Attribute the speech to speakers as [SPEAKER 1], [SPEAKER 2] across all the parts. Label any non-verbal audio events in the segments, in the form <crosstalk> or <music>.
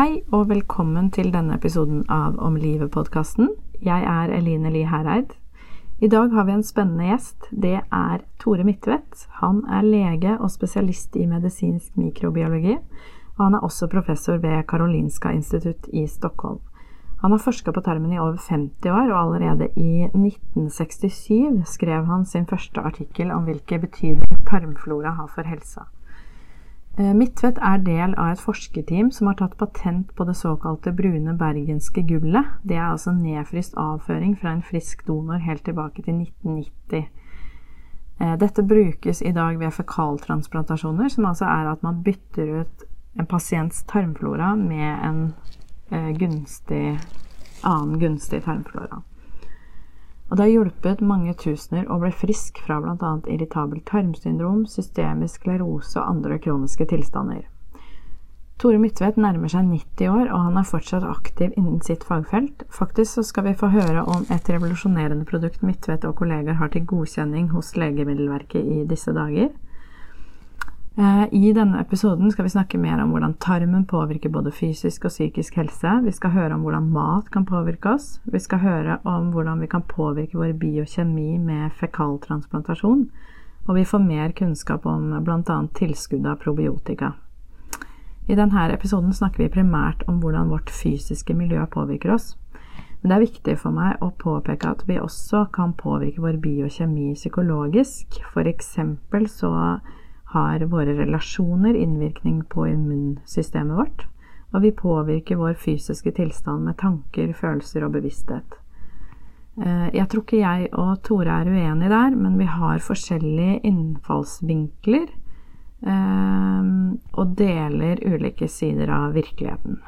[SPEAKER 1] Hei og velkommen til denne episoden av Om livet-podkasten. Jeg er Eline Li Hereid. I dag har vi en spennende gjest. Det er Tore Midtvedt. Han er lege og spesialist i medisinsk mikrobiologi. Og han er også professor ved Karolinska institutt i Stockholm. Han har forska på tarmen i over 50 år, og allerede i 1967 skrev han sin første artikkel om hvilke betydning tarmflora har for helsa. Eh, Midtvedt er del av et forskerteam som har tatt patent på det såkalte brune bergenske gullet. Det er altså nedfryst avføring fra en frisk donor helt tilbake til 1990. Eh, dette brukes i dag ved fekaltransplantasjoner, som altså er at man bytter ut en pasients tarmflora med en eh, gunstig, annen gunstig tarmflora. Og det har hjulpet mange tusener å bli frisk fra bl.a. irritabelt tarmsyndrom, systemisk sklerose og andre kroniske tilstander. Tore Midtvedt nærmer seg 90 år, og han er fortsatt aktiv innen sitt fagfelt. Faktisk så skal vi få høre om et revolusjonerende produkt Midtvedt og kollegaer har til godkjenning hos Legemiddelverket i disse dager. Eh, I denne episoden skal vi snakke mer om hvordan tarmen påvirker både fysisk og psykisk helse. Vi skal høre om hvordan mat kan påvirke oss. Vi skal høre om hvordan vi kan påvirke vår biokjemi med fekaltransplantasjon. Og vi får mer kunnskap om bl.a. tilskudd av probiotika. I denne episoden snakker vi primært om hvordan vårt fysiske miljø påvirker oss. Men det er viktig for meg å påpeke at vi også kan påvirke vår biokjemi psykologisk. For eksempel så har våre relasjoner innvirkning på immunsystemet vårt, og vi påvirker vår fysiske tilstand med tanker, følelser og bevissthet. Eh, jeg tror ikke jeg og Tore er uenige der, men vi har forskjellige innfallsvinkler eh, og deler ulike sider av virkeligheten.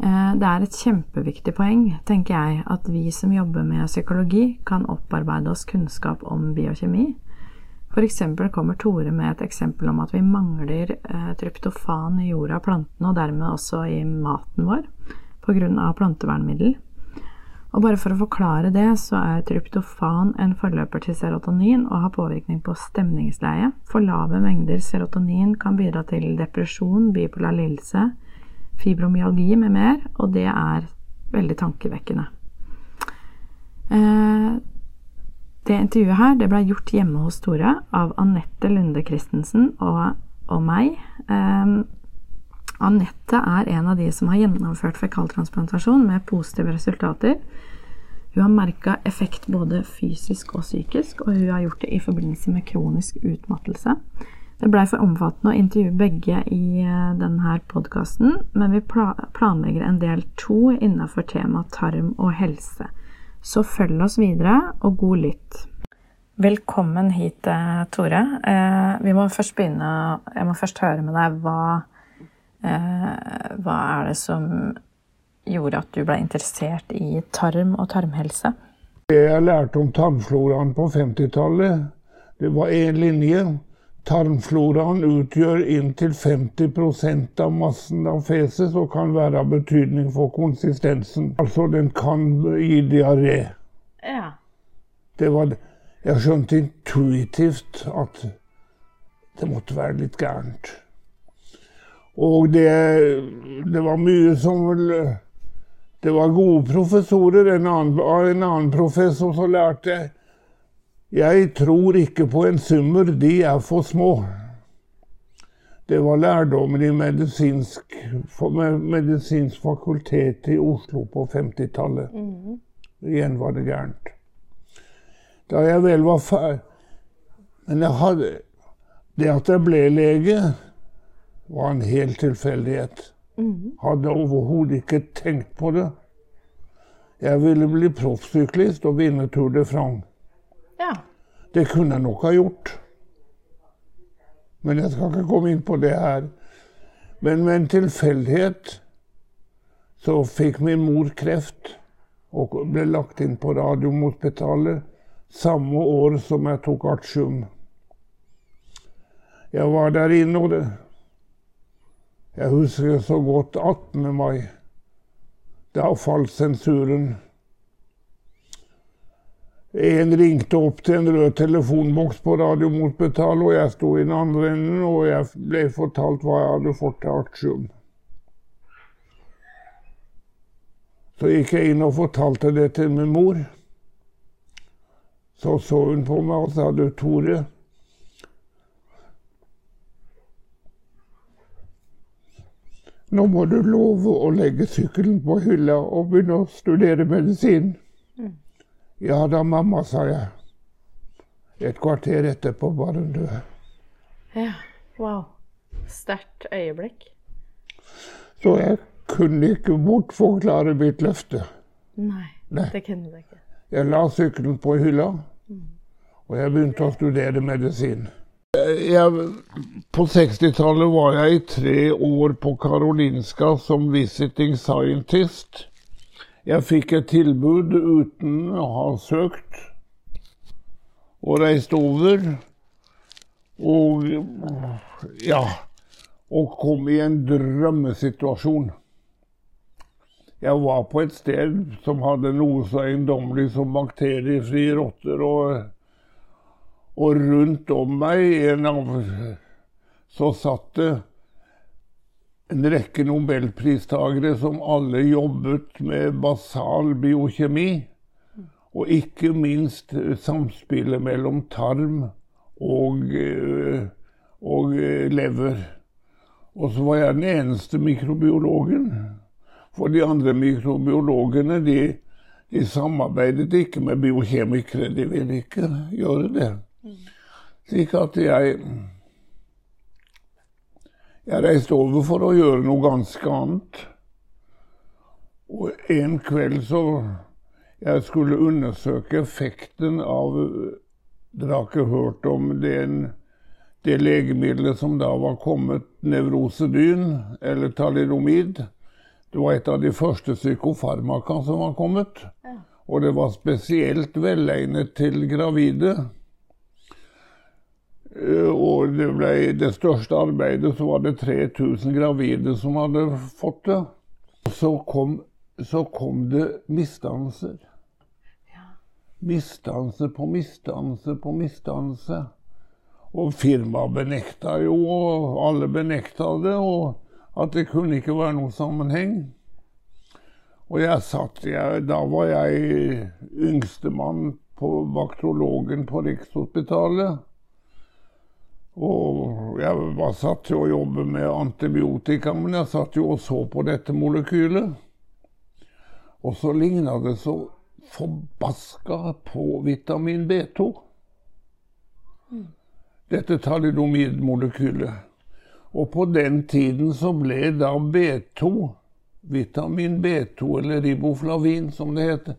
[SPEAKER 1] Eh, det er et kjempeviktig poeng, tenker jeg, at vi som jobber med psykologi, kan opparbeide oss kunnskap om biokjemi F.eks. kommer Tore med et eksempel om at vi mangler eh, tryptofan i jorda, og plantene, og dermed også i maten vår pga. plantevernmiddel. Og bare for å forklare det, så er tryptofan en forløper til serotonin og har påvirkning på stemningsleie. For lave mengder serotonin kan bidra til depresjon, bipolar lidelse, fibromyalgi med mer, og det er veldig tankevekkende. Eh, det intervjuet her det ble gjort hjemme hos Tore av Anette Lunde Christensen og, og meg. Um, Anette er en av de som har gjennomført fekaltransplantasjon med positive resultater. Hun har merka effekt både fysisk og psykisk, og hun har gjort det i forbindelse med kronisk utmattelse. Det blei for omfattende å intervjue begge i eh, denne podkasten, men vi planlegger en del to innafor temaet tarm og helse. Så følg oss videre, og god lytt. Velkommen hit, eh, Tore. Eh, vi må først begynne Jeg må først høre med deg hva, eh, hva er det som gjorde at du ble interessert i tarm og tarmhelse?
[SPEAKER 2] Det jeg lærte om tarmfloraen på 50-tallet, det var én linje. Tarmfloraen utgjør inntil 50% av massen av feses og kan være av betydning for konsistensen. Altså, den kan gi diaré.
[SPEAKER 1] Ja.
[SPEAKER 2] Det var, jeg skjønte intuitivt at det måtte være litt gærent. Og det, det var mye som Det var gode professorer. En annen, en annen professor som lærte jeg tror ikke på en summer, de er for små. Det var lærdommen i medisinsk, medisinsk fakultet i Oslo på 50-tallet. Mm. Igjen var det gærent. Da jeg vel var ferdig Men jeg hadde, det at jeg ble lege, var en hel tilfeldighet. Mm. Hadde overhodet ikke tenkt på det. Jeg ville bli proffsyklist og vinne Tour de France.
[SPEAKER 1] Ja.
[SPEAKER 2] Det kunne jeg nok ha gjort. Men jeg skal ikke komme inn på det her. Men med en tilfeldighet så fikk min mor kreft og ble lagt inn på Radiumhospitalet samme år som jeg tok artium. Jeg var der inne, og det Jeg husker så godt 18. mai. Da falt sensuren. En ringte opp til en rød telefonboks på Radiumhospitalet, og jeg sto i den andre enden, og jeg ble fortalt hva jeg hadde fått til artium. Så gikk jeg inn og fortalte det til min mor. Så så hun på meg og sa du, Tore Nå må du love å legge sykkelen på hylla og begynne å studere medisin. Mm. Ja da, mamma, sa jeg. Et kvarter etterpå var hun død.
[SPEAKER 1] Ja, wow. Sterkt øyeblikk.
[SPEAKER 2] Så jeg kunne ikke bortforklare mitt løfte.
[SPEAKER 1] Nei, Nei. det kunne du ikke.
[SPEAKER 2] Jeg la sykkelen på hylla, mm. og jeg begynte å studere medisin. Jeg, på 60-tallet var jeg i tre år på Karolinska som visiting scientist. Jeg fikk et tilbud uten å ha søkt, og reiste over. Og ja Og kom i en drømmesituasjon. Jeg var på et sted som hadde noe så eiendommelig som bakteriefrie rotter. og og rundt om meg av, så satt det en rekke nobelpristagere som alle jobbet med basal biokjemi. Og ikke minst samspillet mellom tarm og, og lever. Og så var jeg den eneste mikrobiologen. For de andre mikrobiologene de, de samarbeidet ikke med biokjemikere. De ville ikke gjøre det. Slik at jeg Jeg reiste over for å gjøre noe ganske annet. Og en kveld så Jeg skulle undersøke effekten av Dere har ikke hørt om den, det legemiddelet som da var kommet, nevrosedyn, eller talidomid. Det var et av de første psykofarmaka som var kommet. Og det var spesielt velegnet til gravide. Eh, og det ble det største arbeidet, så var det 3000 gravide som hadde fått det. Så kom, så kom det misdannelser. Misdannelse på misdannelse på misdannelse. Og firmaet benekta jo, og alle benekta det, og at det kunne ikke være noen sammenheng. Og jeg satt jeg, Da var jeg yngstemann på vaktologen på Rikshospitalet. Og jeg var satt til å jobbe med antibiotika, men jeg satt jo og så på dette molekylet. Og så ligna det så forbaska på vitamin B2. Dette talidomid-molekylet. Og på den tiden så ble da B2, vitamin B2 eller riboflavin som det heter,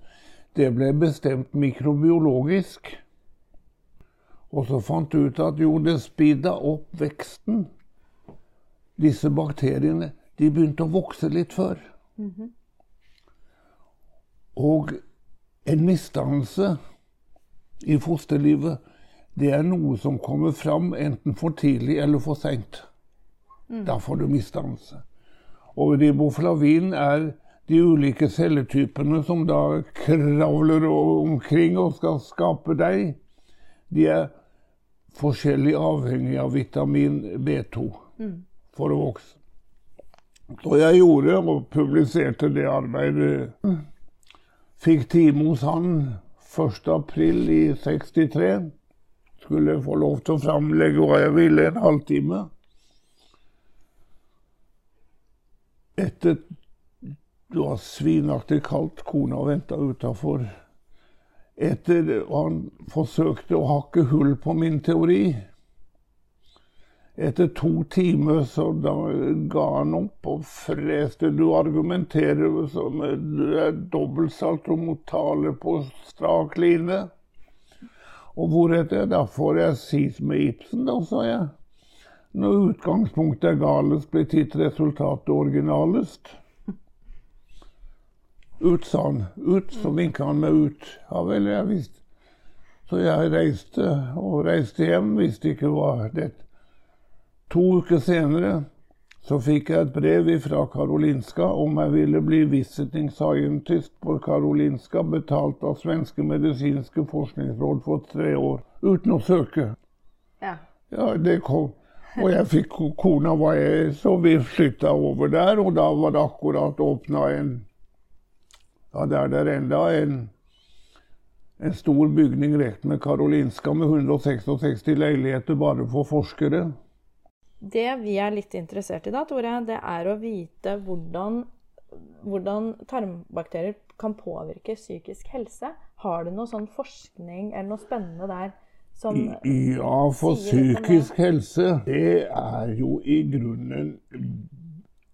[SPEAKER 2] det ble bestemt mikrobiologisk. Og så fant du ut at jo, det speeda opp veksten. Disse bakteriene de begynte å vokse litt før. Mm -hmm. Og en misdannelse i fosterlivet, det er noe som kommer fram enten for tidlig eller for seint. Mm. Da får du misdannelse. Og riboflavin er de ulike celletypene som da kravler omkring og skal skape deg. De er forskjellig avhengig av vitamin B2 mm. for å vokse. Så jeg gjorde og publiserte det arbeidet. Fikk time hos han 1.4 i 63. Skulle få lov til å framlegge hva jeg ville, en halvtime. Etter det var svinaktig kaldt, kona venta utafor etter han forsøkte å hakke hull på min teori. Etter to timer så da ga han opp og freste. Du argumenterer som du er dobbeltsalt og mot tale på strak line. Og hvoretter da får jeg si med Ibsen, da, sa jeg. Når utgangspunktet er galest, blir titt resultatet originalest. Ut, sa han. Ut, så vinka han meg ut. Ja vel, jeg visste. Så jeg reiste og reiste hjem, visste ikke hva det To uker senere så fikk jeg et brev fra Karolinska om jeg ville bli visiting scientist på Karolinska, betalt av Svenske medisinske forskningsråd for tre år, uten å søke.
[SPEAKER 1] Ja.
[SPEAKER 2] Ja, det kom. Og jeg fikk kona var jeg, så vi flytta over der, og da var det akkurat åpna en Ja, det er der enda en, en stor bygning rett med Karolinska med 166 leiligheter bare for forskere.
[SPEAKER 1] Det vi er litt interessert i da, Tore, det er å vite hvordan, hvordan tarmbakterier kan påvirke psykisk helse. Har du noe sånn forskning eller noe spennende der? Som
[SPEAKER 2] ja, for psykisk helse, det er jo i grunnen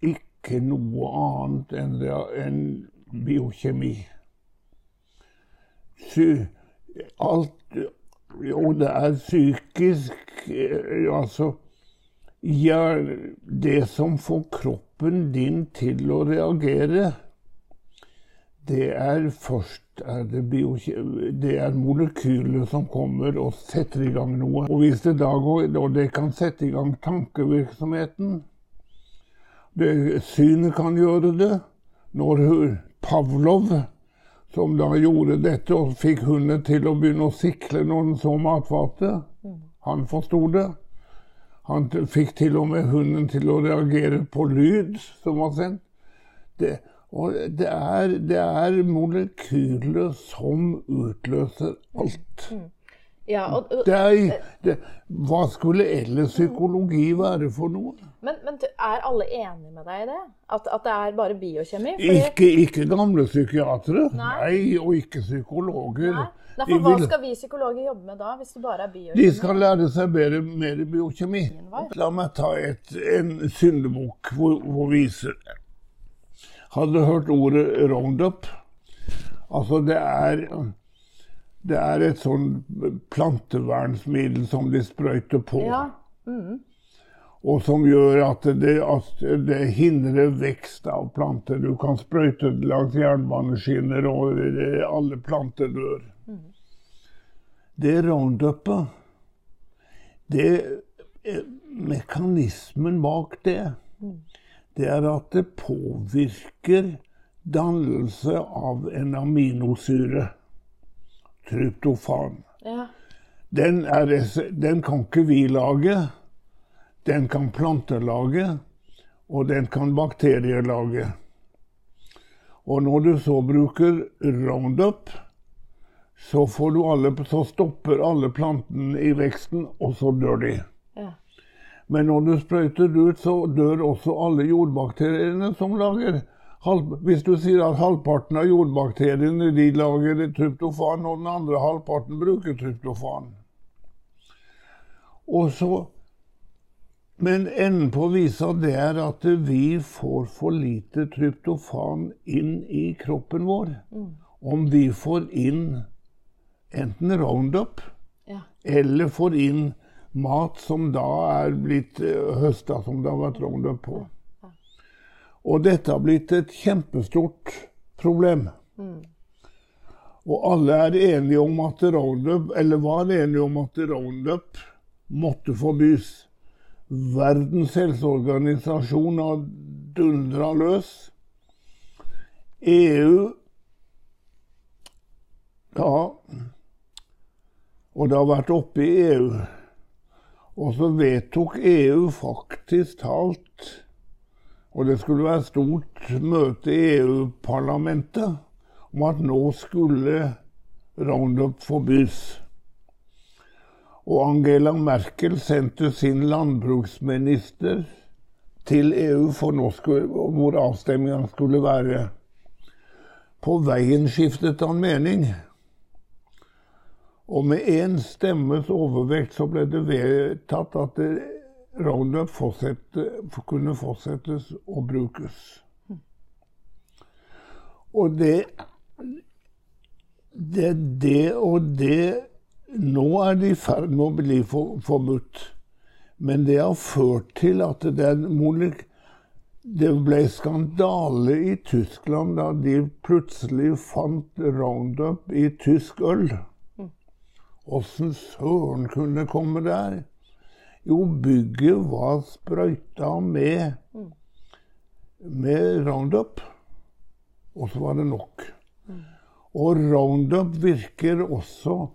[SPEAKER 2] ikke noe annet enn, enn biokjemi. Sy alt Jo, det er psykisk Altså ja, det som får kroppen din til å reagere, det er først er det, det er molekyler som kommer og setter i gang noe. Og hvis det da går, og det kan sette i gang tankevirksomheten det, Synet kan gjøre det. Når Pavlov, som da gjorde dette og fikk hunden til å begynne å sikle når den så matfatet, mm. han forsto det. Han fikk til og med hunden til å reagere på lyd som var sendt. Det, og det er, det er molekyler som utløser alt. Ja, og, og, er, det, hva skulle ellers psykologi være for noe?
[SPEAKER 1] Men, men er alle enige med deg i det? At, at det er bare biokjemi?
[SPEAKER 2] Fordi... Ikke, ikke, gamle psykiatere. Nei. Nei. og ikke psykologer. Nei.
[SPEAKER 1] for hva skal vi psykologer jobbe med da, hvis det bare er biokjemi?
[SPEAKER 2] De skal lære seg bedre, mer biokjemi. La meg ta et, en syndebukk hvor, hvor viser Hadde hørt ordet roundup? Altså, det er det er et sånn plantevernsmiddel som de sprøyter på. Ja. Mm. Og som gjør at det, at det, hindrer vekst av planter. Du kan sprøyte langs jernbaneskinner, og alle planter dør. Mm det roundupet det Mekanismen bak det, det er at det påvirker dannelse av en aminosyre, tryptofan. Ja. Den, er, den, kan ikke vi lage. Den kan planter lage, og den kan bakterier lage. Og når du så bruker Roundup, så, alle, så, stopper alle plantene i veksten, og så dør de. Ja. Men når du sprøyter ut, så dør også alle jordbakteriene som lager Hvis du sier at halvparten av jordbakteriene de lager tryptofan, og den andre halvparten bruker tryptofan og så, Men enden på visa det er at vi får for lite tryptofan inn i kroppen vår. Mm. Om vi får inn enten Roundup ja. eller får inn mat som da er blitt uh, høsta, som det har vært Roundup på. Og dette har blitt et kjempestort problem. Mm. Og alle er enige om at Roundup, eller var enige om at Roundup måtte forbys. Verdens helseorganisasjon har dundra løs. EU Ja og det har vært oppe i EU. Og så vedtok EU faktisk talt Og det skulle være stort møte i EU-parlamentet om at nå skulle Roundup forbys. Og Angela Merkel sendte sin landbruksminister til EU for skulle, hvor avstemninga skulle være. På veien skiftet han mening. Og med én stemmes overvekt så ble det vedtatt at Roundup kunne fortsettes å brukes. Og det, det det og det Nå er det i ferd med å bli for, forbudt. Men det har ført til at det monik, det ble skandale i Tyskland da de plutselig fant Roundup i tysk øl. Åssen søren kunne komme der? Jo, bygget var sprøyta med, med Roundup. Og så var det nok. Og Roundup virker også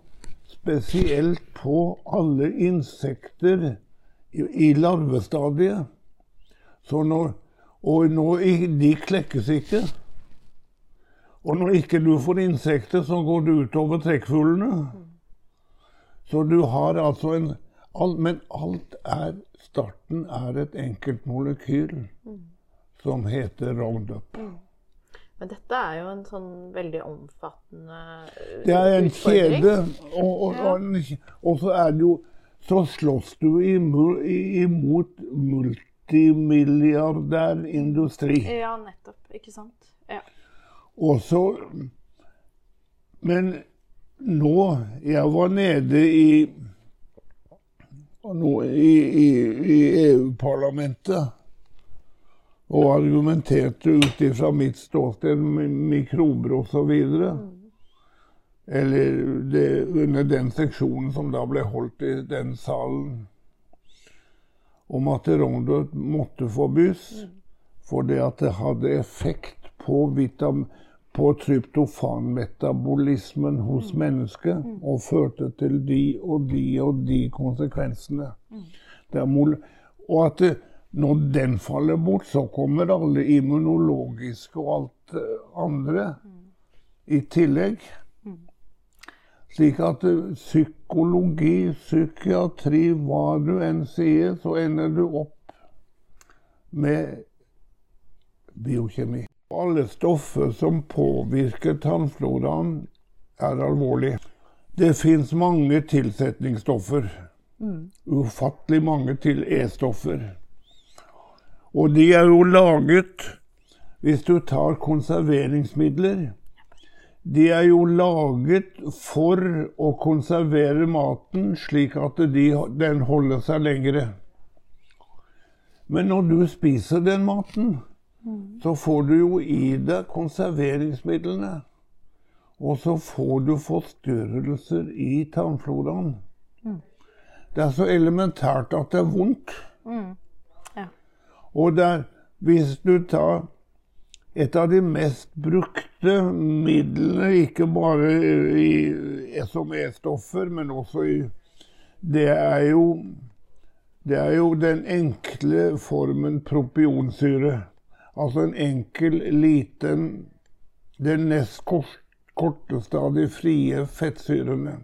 [SPEAKER 2] spesielt på alle insekter i, larvestadiet. Så når, og når de klekkes ikke. Og når ikke du får insekter, så går det utover trekkfuglene. Så du har altså en all, Men alt er Starten er et enkelt molekyl som heter Roundup.
[SPEAKER 1] Men dette er jo en sånn veldig omfattende utfordring.
[SPEAKER 2] Det er en kjede, og, og, ja. og så er det jo Så slåss du imot, imot multimilliardærindustri.
[SPEAKER 1] Ja, nettopp. Ikke sant? Ja.
[SPEAKER 2] Og så Men nå Jeg var nede i nå, i, i, i EU-parlamentet og argumenterte ut ifra mitt ståsted mikrober osv. Eller det, under den seksjonen som da ble holdt i den salen. Om at Roundup måtte forbys fordi at det hadde effekt på, vitam, på tryptofanmetabolismen hos mennesket og førte til de og de og de konsekvensene. Det mol og at når den faller bort, så kommer alle immunologiske og alt andre andre i tillegg. Slik at eh, psykologi, psykiatri, hva du enn sier, så ender du opp med biokjemi. Alle stoffer som påvirker tannfloraen, er alvorlig. Det fins mange tilsetningsstoffer. Ufattelig mange til E-stoffer. Og de er jo laget Hvis du tar konserveringsmidler De er jo laget for å konservere maten slik at de, den holder seg lengre. Men når du spiser den maten, så får du jo i deg konserveringsmidlene. Og så får du forstyrrelser i tannfloraen. Det er så elementært at det er vondt.
[SPEAKER 1] Ja.
[SPEAKER 2] Og det er, hvis du tar et av de mest brukte midlene, ikke bare i, som E-stoffer, men også i Det er jo det er jo den enkle formen propionsyre. Altså en enkel, liten Det nest korteste av de frie fettsyrene.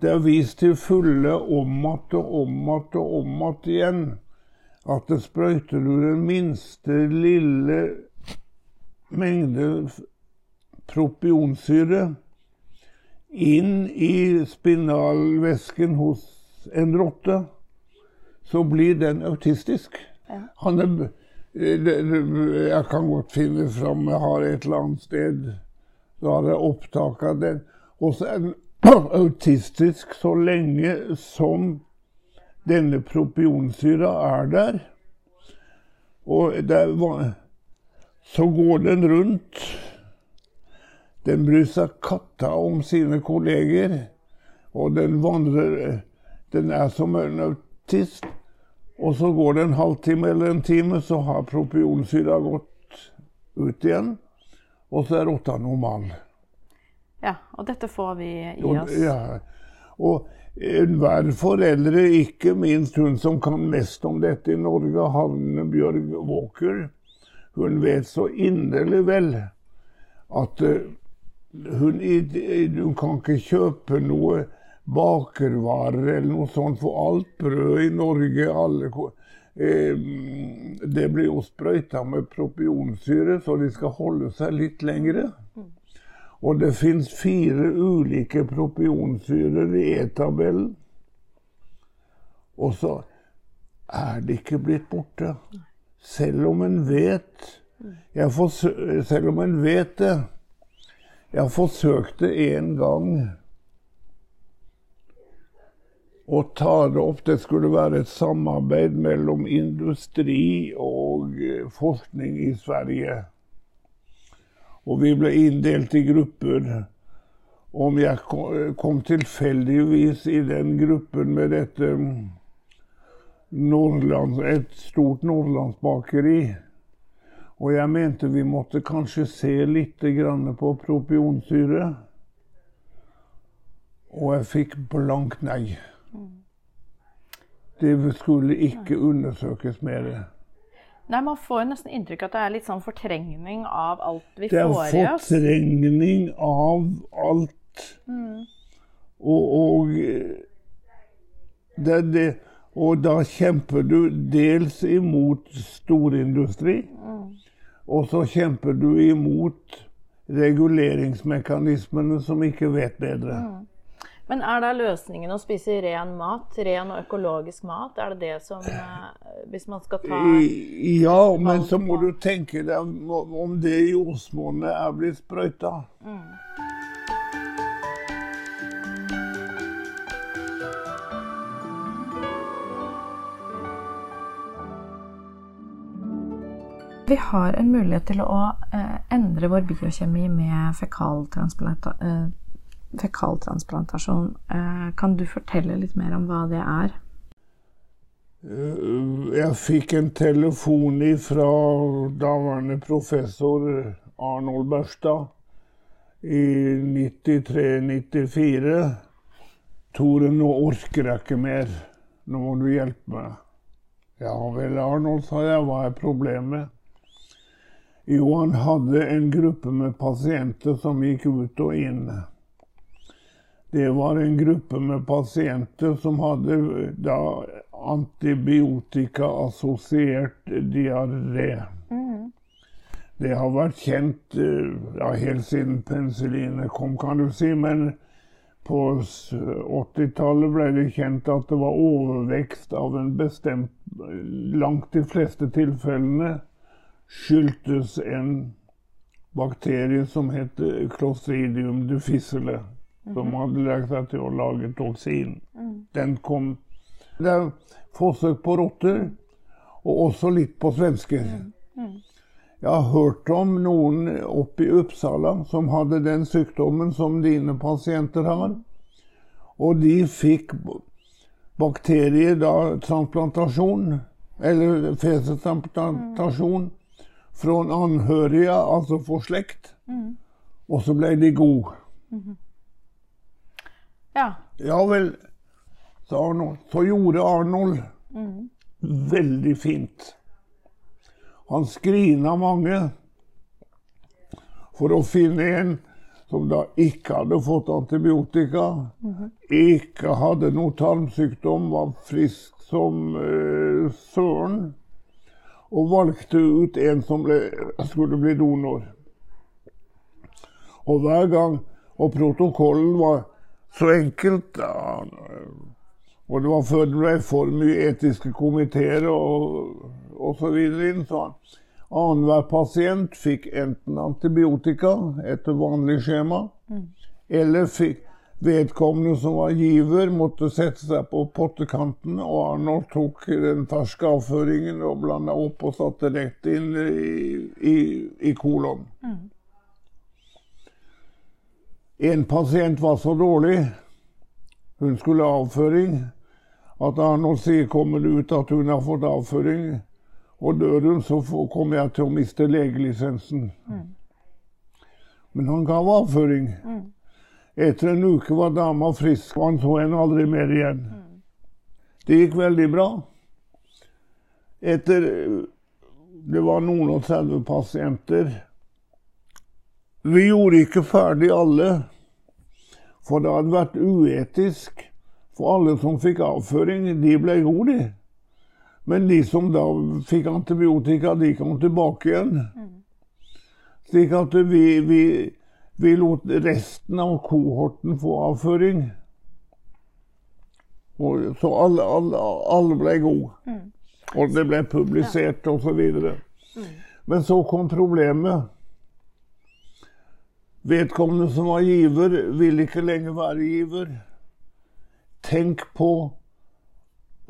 [SPEAKER 2] Det er vist til fulle om att og om att og om att igjen at det sprøyter du den minste lille mengde propionsyre inn i spinalvæsken hos en rotte, så blir den autistisk. Han er, jeg kan godt finne fram, jeg har et eller annet sted Da har jeg opptak av den. Er den <clears throat> autistisk så lenge som denne propionsyra er der. Og det er, så går den rundt. Den bryr seg katta om sine kolleger. Og den vandrer Den er som en autist. Og så går det en halvtime eller en time, så har propionsyra gått ut igjen. Og så er rotta normal.
[SPEAKER 1] ja. Og dette får vi i
[SPEAKER 2] Og,
[SPEAKER 1] oss.
[SPEAKER 2] ja, og enhver foreldre, ikke minst hun som kan mest om dette i Norge, Havne Bjørg Walker, hun vet så inderlig vel at eh, hun, hun kan ikke kjøpe noe bakervarer eller noe sånt, for alt brød i Norge, alle eh, Det blir jo sprøyta med propionsyre, så de skal holde seg litt lengre. Og det fins fire ulike propionsyrer i E-tabellen. Og så er det ikke blitt borte. Selv om en vet Selv om en vet det. Jeg forsøkte en gang og det opp Det skulle være et samarbeid mellom industri og eh, forskning i Sverige. Og vi ble inndelt i grupper. Om jeg kom tilfeldigvis i den gruppen med dette Nordland, et stort nordlandsbakeri. Og jeg mente vi måtte kanskje se litt på propionsyre. Og jeg fikk blankt nei. Det skulle ikke undersøkes mer.
[SPEAKER 1] Nei, Man får nesten inntrykk av at det er litt sånn fortrengning av alt vi
[SPEAKER 2] får i
[SPEAKER 1] oss.
[SPEAKER 2] Det er fortrengning av alt. Mm. Og, og, det, det, og, da kjemper du dels imot storindustri, mm. og så kjemper du imot reguleringsmekanismene som ikke vet bedre. Mm.
[SPEAKER 1] Men er da løsningen å spise ren mat, ren og økologisk mat? Er det det som eh, Hvis man skal ta
[SPEAKER 2] Ja, men så må du tenke deg om det jordsmonnet er blitt sprøyta. Mm.
[SPEAKER 1] Vi har en mulighet til å eh, endre vår biokjemi med fekaltransplantasjon. Fekaltransplantasjon. Eh, kan du fortelle litt mer om hva det er?
[SPEAKER 2] Eh, jeg fikk en telefon fra daværende professor Arnold Børstad i 93-94. 'Tore, nå orker jeg ikke mer. Nå må du hjelpe meg.' 'Ja vel, Arnold', sa jeg. 'Hva er problemet?' Jo, han hadde en gruppe med pasienter som gikk ut og inn. Det var en gruppe med pasienter som hadde da antibiotikaassosiert diaré. Mm. Det har vært kjent ja, helt siden penicillinet kom, kan du si. Men på 80-tallet ble det kjent at det var overvekst av en bestemt Langt de fleste tilfellene skyldtes en bakterie som heter clostridium difficile som mhm. hadde lært seg til å lage toksin. Mm. Den kom Det er forsøk på rotter, og også litt på svensker. Mm. Mm. Jeg har hørt om noen oppe i Uppsala som hadde den sykdommen som dine pasienter har. Og de fikk bakterier, da, transplantasjon, eller fesetransplantasjon, fra anhørige, altså for slekt. Mm. Og så ble de gode.
[SPEAKER 1] Ja.
[SPEAKER 2] Ja vel, sa Arnold. Så gjorde Arnold mm. veldig fint. Han skrina mange for å finne en som da ikke hadde fått antibiotika, mm ikke hadde noe tarmsykdom, var frisk som uh, søren, og valgte ut en som ble, skulle bli donor. Og hver gang Og protokollen var så enkelt. Ja. Og det var før det ble for mye etiske komiteer og osv. Så annenhver pasient fikk enten antibiotika etter vanlig skjema, mm. eller fikk vedkommende som var giver, måtte sette seg på pottekanten, og Arnold tok den ferske avføringen og blanda opp og satte rett inn i, i, i kolon. Mm. En pasient var så dårlig, hun skulle ha avføring, at Arnold kommer det ut at hun har fått avføring, og dør hun, så kommer jeg til å miste legelisensen. Mm. Men han gav avføring. Mm. Etter en uke var dama frisk, og han så henne aldri mer igjen. Mm. Det gikk veldig bra. Etter Det var noen og 30 pasienter vi gjorde ikke ferdig alle, for det hadde vært uetisk. For alle som fikk avføring, de ble gode, de. Men de som da fikk antibiotika, de kom tilbake igjen. Slik at vi, vi, vi lot resten av kohorten få avføring. Og, så alle, alle, alle, ble gode. Og det ble publisert osv. Mm. Men så kom problemet. Vedkommende som var giver, vil ikke lenger være giver. Tenk på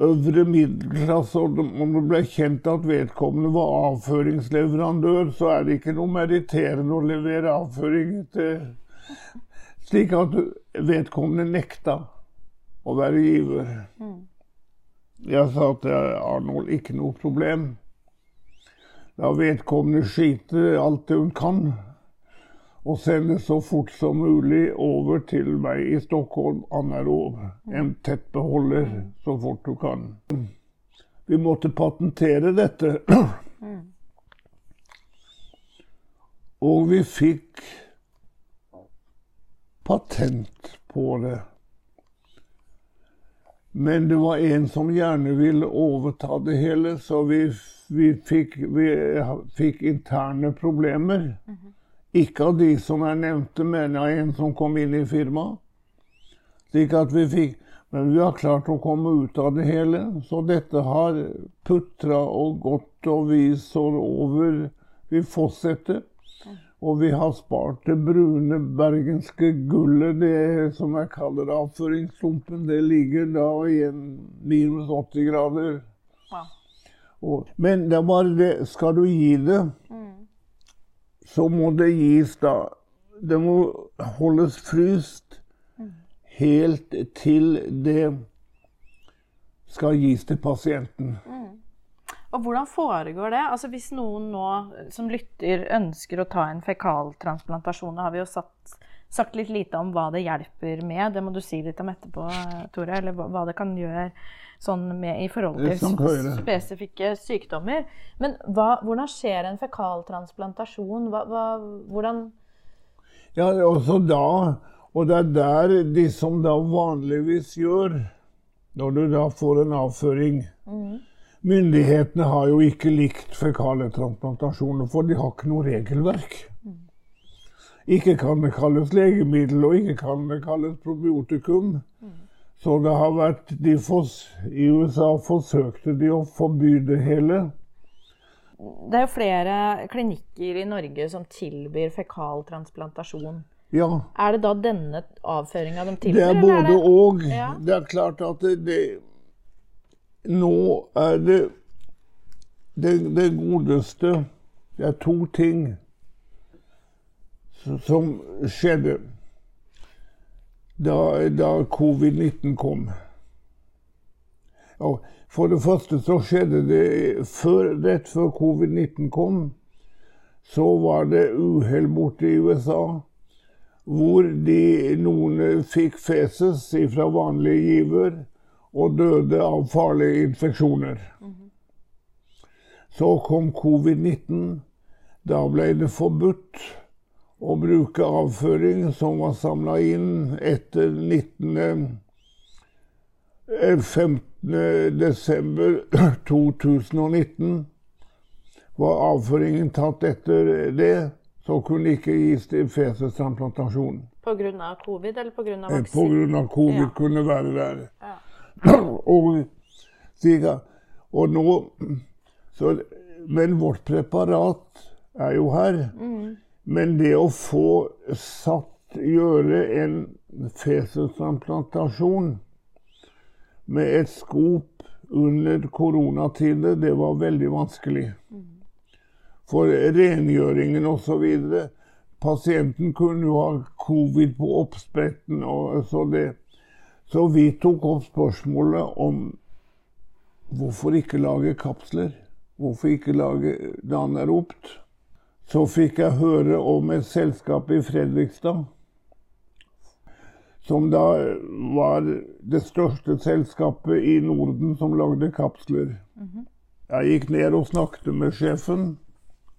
[SPEAKER 2] øvre middelklasse, og om det ble kjent at vedkommende var avføringsleverandør, så er det ikke noe meritterende å levere avføring til Slik at vedkommende nekta å være giver. Jeg sa til Arnold ikke noe problem. La vedkommende skiter alt det hun kan, og sende så fort som mulig over til meg i Stockholm. Anarov. En tett så fort du kan. Vi måtte patentere dette. Og vi fikk patent på det. Men det var en som gjerne ville overta det hele, så vi, vi, fikk, vi fikk, interne problemer. Mm -hmm. Ikke av de som jeg nevnte, men av en som kom inn i firmaet. Slik at vi fikk Men vi har klart å komme ut av det hele. Så dette har putra og gått, og vi står over. Vi fortsetter. Og vi har spart det brune bergenske gullet, det som jeg kaller avføringssumpen. Det ligger da i en minus 80 grader. Ja. Og, men det er bare det Skal du gi det, mm. Så må det gis da Det må holdes fryst helt til det skal gis til pasienten. Mm.
[SPEAKER 1] Og hvordan foregår det? Altså Hvis noen nå som lytter ønsker å ta en fekaltransplantasjon, har vi jo satt, sagt litt lite om hva det hjelper med. Det må du si litt om etterpå, Tore. Eller hva det kan gjøre sånn med, i forhold til spesifikke sykdommer. Men hva, hvordan skjer en fekaltransplantasjon? Hva, hva, hvordan
[SPEAKER 2] Ja, også da. Og det er der de som da vanligvis gjør, når du da får en avføring mm Myndighetene har jo ikke likt fekale transplantasjoner, for de har ikke noe regelverk. Ikke kan det kalles legemiddel, og ikke kan det kalles probiotikum. Så det har vært de I USA forsøkte de å forby det hele.
[SPEAKER 1] Det er jo flere klinikker i Norge som tilbyr fekaltransplantasjon.
[SPEAKER 2] Ja.
[SPEAKER 1] Er det da denne avføringa de tilbyr?
[SPEAKER 2] Det er både og. Ja. Det er klart at det, det nå er det det, det godeste Det er to ting som skjedde da, da covid-19 kom. Og for det første så skjedde det før, Rett før covid-19 kom, så var det uhell borte i USA hvor de, noen fikk feses fra vanlige giver og døde av farlige infeksjoner. Så kom covid-19. Da ble det forbudt å bruke avføring som var samla inn etter 19. 15. desember <clears throat> 2019. Var avføringen tatt etter det, så kunne det ikke gis til fesestransplantasjon.
[SPEAKER 1] Pga. covid eller pga.
[SPEAKER 2] Eh, vaksine? Pga. covid ja. kunne være der. Ja. <clears throat> og, og nå så, Men vårt preparat er jo her. Mm. Men det å få satt gjøre en fesestransplantasjon med et skop under koronatider, det var veldig vanskelig. For rengjøringen osv. Pasienten kunne jo ha covid på oppspretten. og så det så vi tok opp spørsmålet om hvorfor ikke lage kapsler? Hvorfor ikke lage det han er ropt? Så fikk jeg høre om et selskap i Fredrikstad. Som da var det største selskapet i Norden som lagde kapsler. Jeg gikk ned og snakket med sjefen,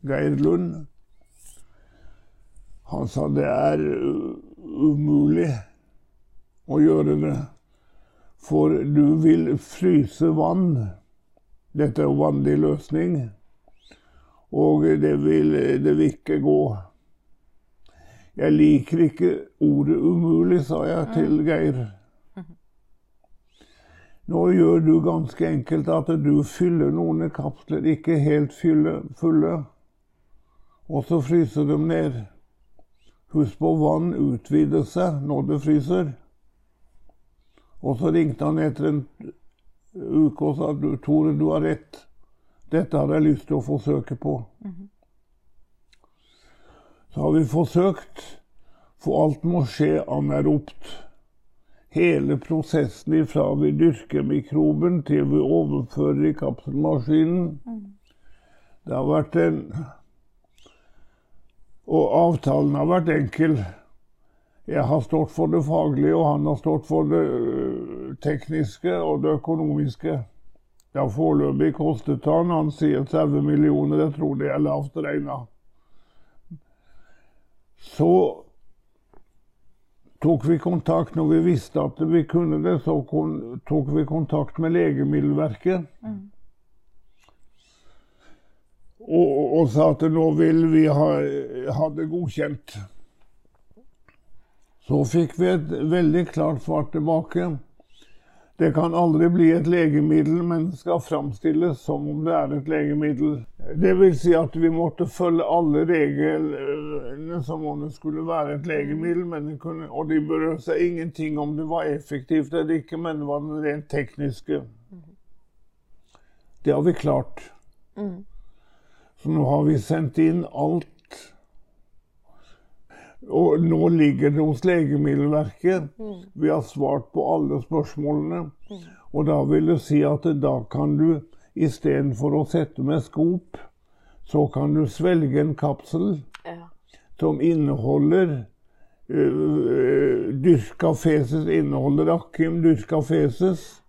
[SPEAKER 2] Geir Lund. Han sa det er umulig å gjøre det. For du vil fryse vann. Dette er jo vanlig løsning. Og det vil, det vil ikke gå. Jeg liker ikke ordet umulig, sa jeg til Geir. Nå gjør du ganske enkelt at du fyller noen kapsler ikke helt fulle, og så fryser dem ned. Husk på vann utvider seg når det fryser. Og så ringte han etter en uke og sa du, Tore, du har rett. Dette hadde jeg lyst til å forsøke på. Så har vi forsøkt, for alt må skje anaeropt. Hele prosessen ifra vi dyrker mikroben til vi overfører i kapselmaskinen. Det har vært en Og avtalen har vært enkel. Jeg har stått for det faglige, og han har stått for det øh, tekniske og det økonomiske. Har foreløpig kostet han, han sier 30 millioner, jeg tror det er lavt regna. Så tok vi kontakt når vi visste at vi kunne det, så tok vi kontakt med Legemiddelverket. Og, og sa at nå vil vi ha, ha det godkjent. Så fikk vi et veldig klart svar tilbake. Det kan aldri bli et legemiddel, men skal framstilles som om det er et legemiddel. Det vil si at vi måtte følge alle reglene som om det skulle være et legemiddel. Men det kunne, og de berørte seg ingenting om det var effektivt eller ikke, men det var den rent tekniske. Det har vi klart. Så nå har vi sendt inn alt. Og nå ligger det hos Legemiddelverket. Vi har svart på alle spørsmålene. Og da vil det si at da kan du istedenfor å sette med skop, så kan du svelge en kapsel
[SPEAKER 1] Ja.
[SPEAKER 2] som inneholder uh, dyrka feses, inneholder Akim dyrka feses,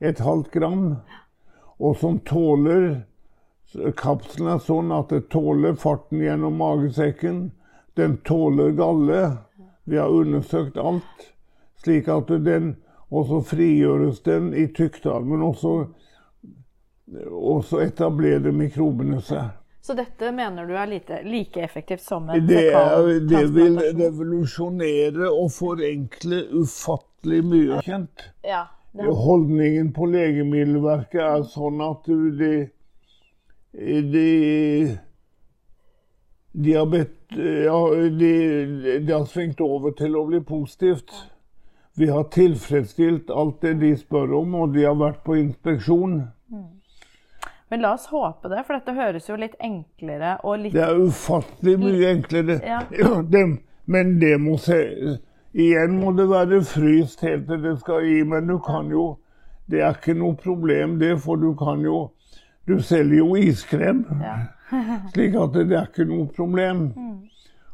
[SPEAKER 2] et halvt gram, og som tåler Kapselen er sånn at det tåler farten gjennom magesekken. Den tåler galle. Vi har undersøkt alt. Slik at den Og så frigjøres den i tykktarmen, og så, og så etablerer mikrobene seg.
[SPEAKER 1] Så dette mener du er lite, like effektivt som en
[SPEAKER 2] Det, er, det vil revolusjonere og forenkle ufattelig mye. Kjent.
[SPEAKER 1] Ja, det
[SPEAKER 2] Holdningen på Legemiddelverket er sånn at de De, bedt Ja, de, de har svingt over til å bli positivt. Vi har tilfredsstilt alt det de spør om, og de har vært på inspeksjon.
[SPEAKER 1] men la oss håpe det, for dette høres jo litt enklere og litt
[SPEAKER 2] Det er ufattelig mye enklere.
[SPEAKER 1] Ja. <clears throat>
[SPEAKER 2] Det, men det må se Igjen må det være fryst helt til det skal gi, men du kan jo Det er ikke noe problem, det, for du kan jo Du selger jo iskrem.
[SPEAKER 1] Ja. <laughs>
[SPEAKER 2] Slik at det er ikke noe problem.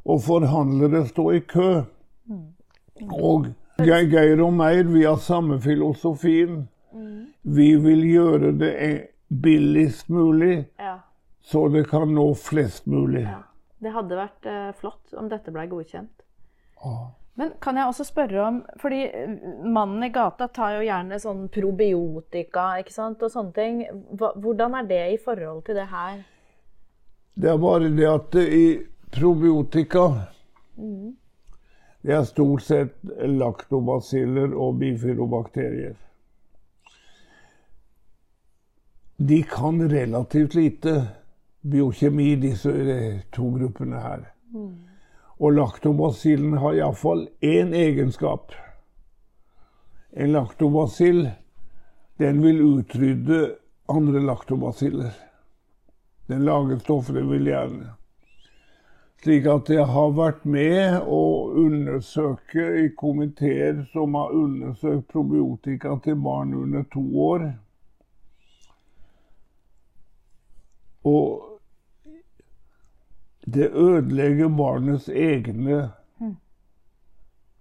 [SPEAKER 2] Og forhandlere står i kø. Og Ge- Geir og Meir, vi har samme filosofien. Vi vil gjøre det e- billigst mulig,
[SPEAKER 1] ja.
[SPEAKER 2] så det kan nå flest mulig.
[SPEAKER 1] Det hadde vært eh, flott om dette ble godkjent.
[SPEAKER 2] Ja.
[SPEAKER 1] Men kan jeg også spørre om Fordi eh, mannen i gata tar jo gjerne sånn probiotika ikke sant, og sånne ting. Hvordan er det i forhold til det her?
[SPEAKER 2] Det er bare det at i probiotika Det er stort sett laktobasiller og bifilobakterier. De kan relativt lite biokjemi, disse eh, to gruppene her. Og laktobasillen har iallfall én egenskap. En laktobasill den vil utrydde andre laktobasiller. Den lager stoffer den vil gjerne. Slik at jeg har vært med å undersøke i komiteer som har undersøkt probiotika til barn under to år. Og det ødelegger barnets egne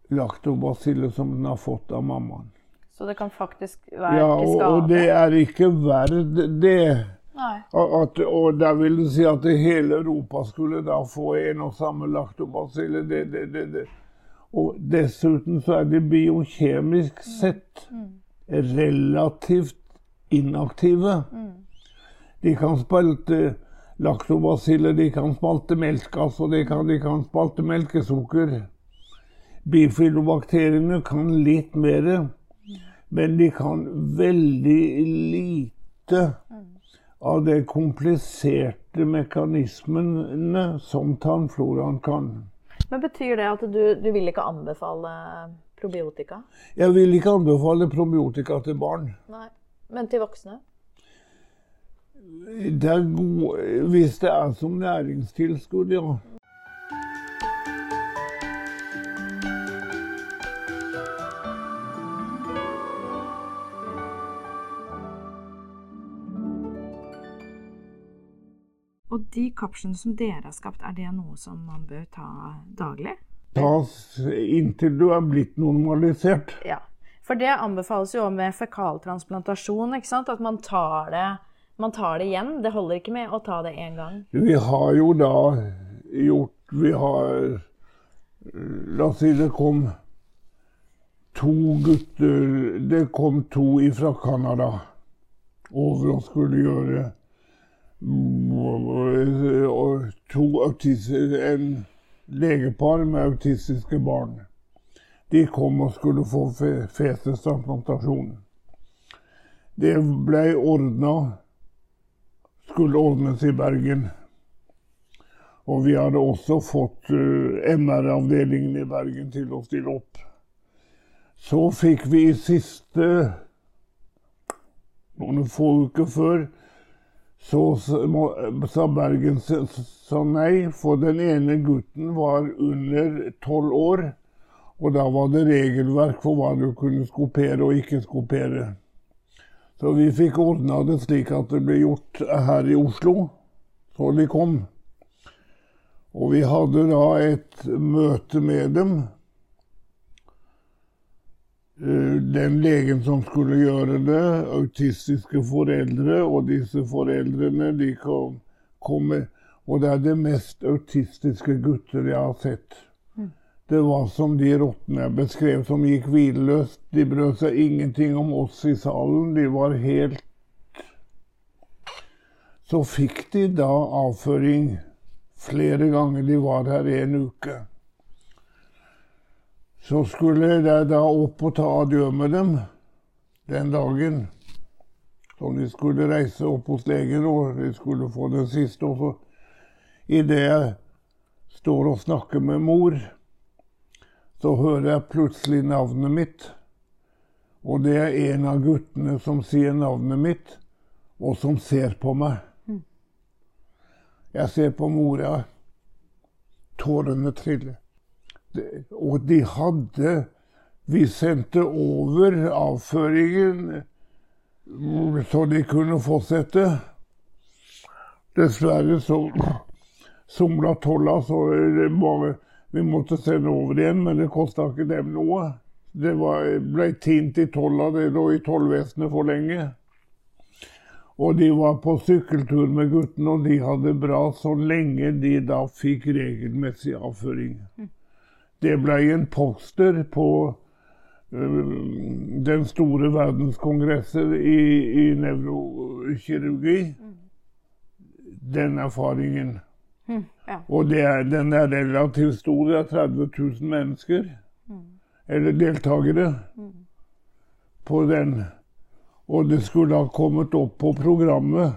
[SPEAKER 2] laktobasiller som den har fått av mammaen.
[SPEAKER 1] Så det kan faktisk være
[SPEAKER 2] Ja,
[SPEAKER 1] til skade?
[SPEAKER 2] og det er ikke verdt det. At, og der vil du si at hele Europa skulle da få en og samme laktobasille. Det, det, det, det. Og dessuten så er de biokjemisk sett relativt inaktive. De kan spalte laktobasiller, de kan spalte melkegass, og de kan, de kan spalte melkesukker. Bifidobakteriene kan litt mer, men de kan veldig lite av de kompliserte mekanismene som tarmfloraen kan.
[SPEAKER 1] Men betyr det at du, du vil ikke anbefale probiotika?
[SPEAKER 2] Jeg vil ikke anbefale probiotika til barn.
[SPEAKER 1] Nei. Men til voksne?
[SPEAKER 2] Det er god, hvis det er som næringstilskudd, ja.
[SPEAKER 1] Og de kapslene som dere har skapt, er det noe som man bør ta daglig?
[SPEAKER 2] Tas inntil du er blitt normalisert.
[SPEAKER 1] Ja. For det anbefales jo med fekaltransplantasjon, ikke sant? At man tar det, man tar det igjen. Det holder ikke med å ta det én gang.
[SPEAKER 2] Vi har jo da gjort Vi har La oss si det kom to gutter Det kom to fra Canada over og skulle gjøre to autister, en legepar med autistiske barn. De kom og skulle få fetestransplantasjon. Det ble ordna Skulle ordnes i Bergen. Og vi hadde også fått uh, MR-avdelingen i Bergen til å stille opp. Så fikk vi i siste noen få uker før så sa Bergen sa nei, for den ene gutten var under tolv år. Og da var det regelverk for hva du kunne skopere og ikke skopere. Så vi fikk ordna det slik at det ble gjort her i Oslo, så de kom. Og vi hadde da et møte med dem. Eh, den legen som skulle gjøre det, autistiske foreldre, og disse foreldrene de kom, kom med Og det er det mest autistiske gutter jeg har sett. Det var som de rottene jeg beskrev, som gikk hvileløst. De brød seg ingenting om oss i salen. De var helt Så fikk de da avføring flere ganger. De var her en uke. Så skulle jeg da opp og ta adjø med dem den dagen. Så de skulle reise opp hos legen, og de skulle få den siste. Og så idet jeg står og snakker med mor, så hører jeg plutselig navnet mitt. Og det er en av guttene som sier navnet mitt, og som ser på meg. Jeg ser på mora. Tårene triller og de hadde Vi sendte over avføringen så de kunne fortsette. Dessverre så somla tolla, så bare, vi måtte sende over igjen, men det kosta ikke dem noe. Det var, ble tint i tolla, det lå i tollvesenet for lenge. Og de var på sykkeltur med guttene, og de hadde bra så lenge de da fikk regelmessig avføring. Det ble en poster på uh, den store verdenskongressen i, i nevrokirurgi. Den erfaringen. Mm, ja. Og er, den er relativt stor. Det er 30 000 mennesker. Mm. Eller deltakere mm. på den. Og det skulle ha kommet opp på programmet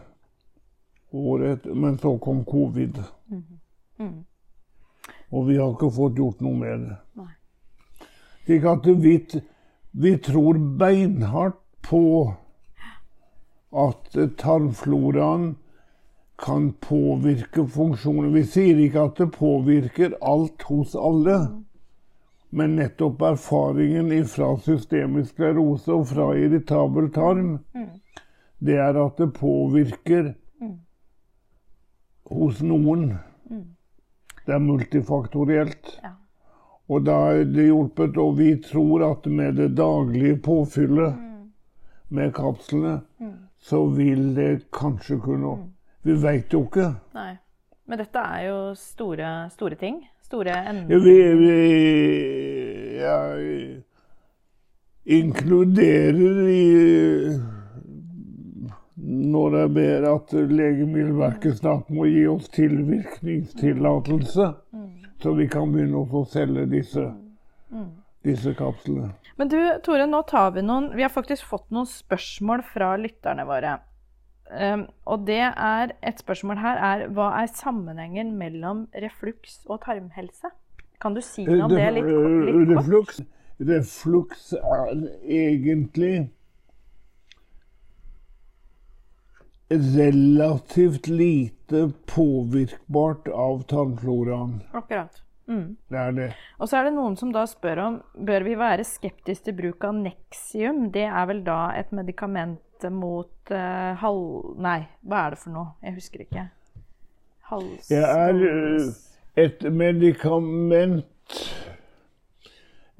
[SPEAKER 2] året, men så kom covid. Mm. mm. Og vi har ikke fått gjort noe med det. Slik at vi, vi tror beinhardt på at tarmfloraen kan påvirke funksjoner. Vi sier ikke at det påvirker alt hos alle. Men nettopp erfaringen fra systemisk sklerose og fra irritabel tarm, det er at det påvirker hos noen. Det er multifaktorielt. Og da er det hjulpet. Og vi tror at med det daglige påfyllet mm. med kapslene, mm. så vil det kanskje kunne mm. Vi veit jo ikke.
[SPEAKER 1] Nei. Men dette er jo store, store ting. Store
[SPEAKER 2] endringer. Ja, vi, vi ja, inkluderer i når jeg ber at Legemiddelverket snart må gi oss tilvirkningstillatelse, mm. så vi kan begynne å få selge disse, mm. disse kapslene.
[SPEAKER 1] Men du, Tore, nå tar vi noen Vi har faktisk fått noen spørsmål fra lytterne våre. Um, og det er et spørsmål her er hva er sammenhengen mellom refluks og tarmhelse? Kan du si noe om det litt, litt
[SPEAKER 2] kort? Refluks er egentlig relativt lite påvirkbart av tarmfloraen.
[SPEAKER 1] Akkurat. Mm.
[SPEAKER 2] Det er det.
[SPEAKER 1] Og så er det noen som da spør om bør vi være skeptiske til bruk av Nexium. Det er vel da et medikament mot uh, halv... Nei, hva er det for noe? Jeg husker ikke. Hals...
[SPEAKER 2] Det er uh, et medikament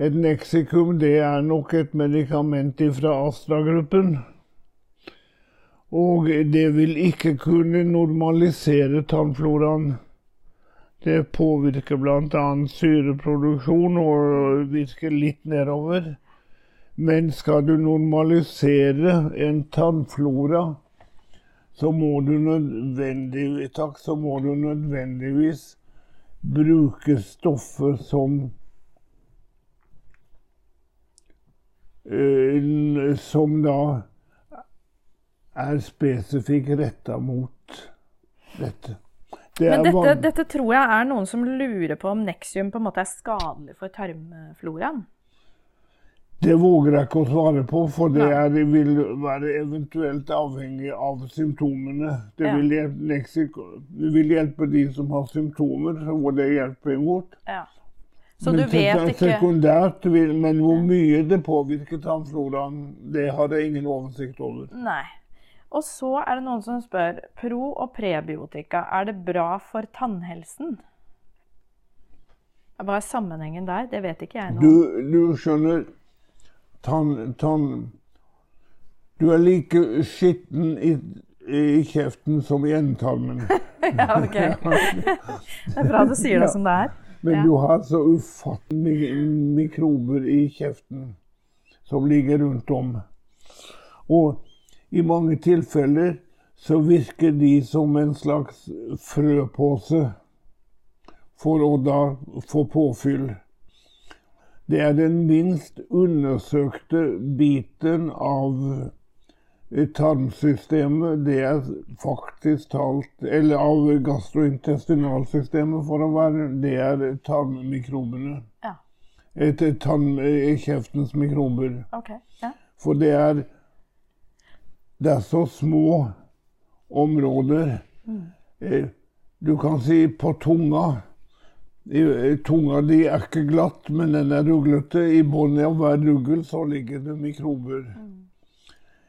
[SPEAKER 2] Et neksikum, det er nok et medikament fra Astra-gruppen. Og det vil ikke kunne normalisere tannfloraen. Det påvirker bl.a. syreproduksjon og virker litt nedover. Men skal du normalisere en tannflora, så må du nødvendigvis, takk, så må du nødvendigvis bruke stoffer som uh, Som da er spesifikt retta mot dette.
[SPEAKER 1] Det Men dette, dette, tror jeg er noen som lurer på om Nexium på en måte er skadelig for tarmfloraen?
[SPEAKER 2] Det våger jeg ikke å svare på, for det, er, vil være eventuelt avhengig av symptomene. Det, ja. vil hjelpe, leksiko, vil hjelpe, de som har symptomer, hvor det hjelper imot.
[SPEAKER 1] Ja. Så men du vet ikke
[SPEAKER 2] sekundært, Men hvor mye det påvirker tarmfloraen, det har jeg ingen oversikt over.
[SPEAKER 1] Nei. Og så er det noen som spør pro- og prebiotika. Er det bra for tannhelsen? Hva er sammenhengen der? Det vet ikke jeg nå.
[SPEAKER 2] Du, du skjønner tann, tann, Du er like skitten i, i kjeften som i endetarmen. <laughs>
[SPEAKER 1] ja, ok. det er bra du sier det ja. som det er.
[SPEAKER 2] Men ja. du har så ufattelig mikrober i kjeften som ligger rundt om. Og i mange tilfeller så virker de som en slags frøpose for å da få påfyll. Det er den minst undersøkte biten av tarmsystemet. Det er faktisk talt Eller av gastrointestinalsystemet, for å være Det er tarmmikrobene.
[SPEAKER 1] Ja.
[SPEAKER 2] Et, tarm, kjeftens mikrober.
[SPEAKER 1] Okay. Ja.
[SPEAKER 2] For det er det er så små områder. Mm. Du kan si på tunga Tunga di er ikke glatt, men den er ruglete. I bunnen av hver ruggel så ligger det mikrober. Mm.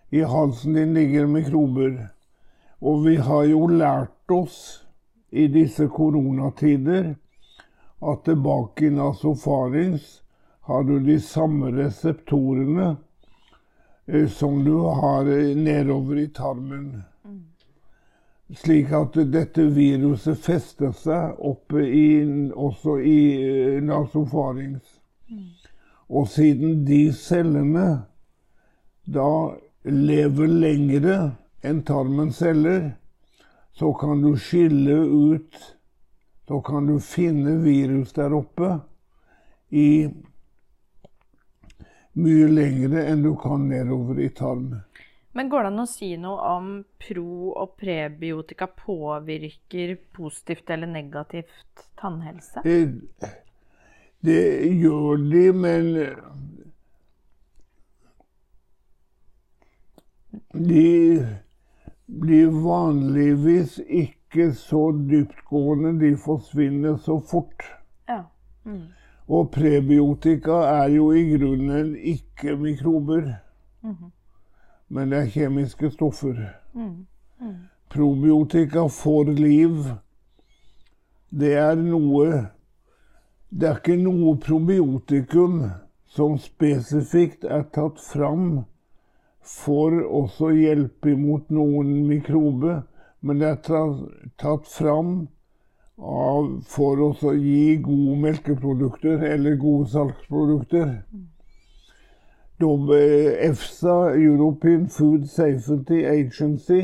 [SPEAKER 2] I halsen din ligger mikrober. Og vi har jo lært oss i disse koronatider at tilbake i nasofarings har du de samme reseptorene Eh, som du har eh, nedover i tarmen. Slik at dette viruset fester seg oppe i, også i eh, nasofarings. Mm. Og siden de cellene da lever lengre enn tarmens celler, så kan du skille ut Så kan du finne virus der oppe i mye lengre enn du kan nedover i tarm.
[SPEAKER 1] Men går det an å si noe om pro- og prebiotika påvirker positivt eller negativt tannhelse?
[SPEAKER 2] Det, det gjør de, men de blir vanligvis ikke så dyptgående. De forsvinner så fort.
[SPEAKER 1] Ja. Mm.
[SPEAKER 2] Og prebiotika er jo i grunnen ikke mikrober, mm -hmm. Men det er kjemiske stoffer. Mm. Mm. Probiotika for liv, det er noe Det er ikke noe probiotikum som spesifikt er tatt fram for også å hjelpe imot noen mikrobe, men det er tatt fram for å gi gode melkeprodukter eller gode salgsprodukter. EFSA, European Food Safety Agency,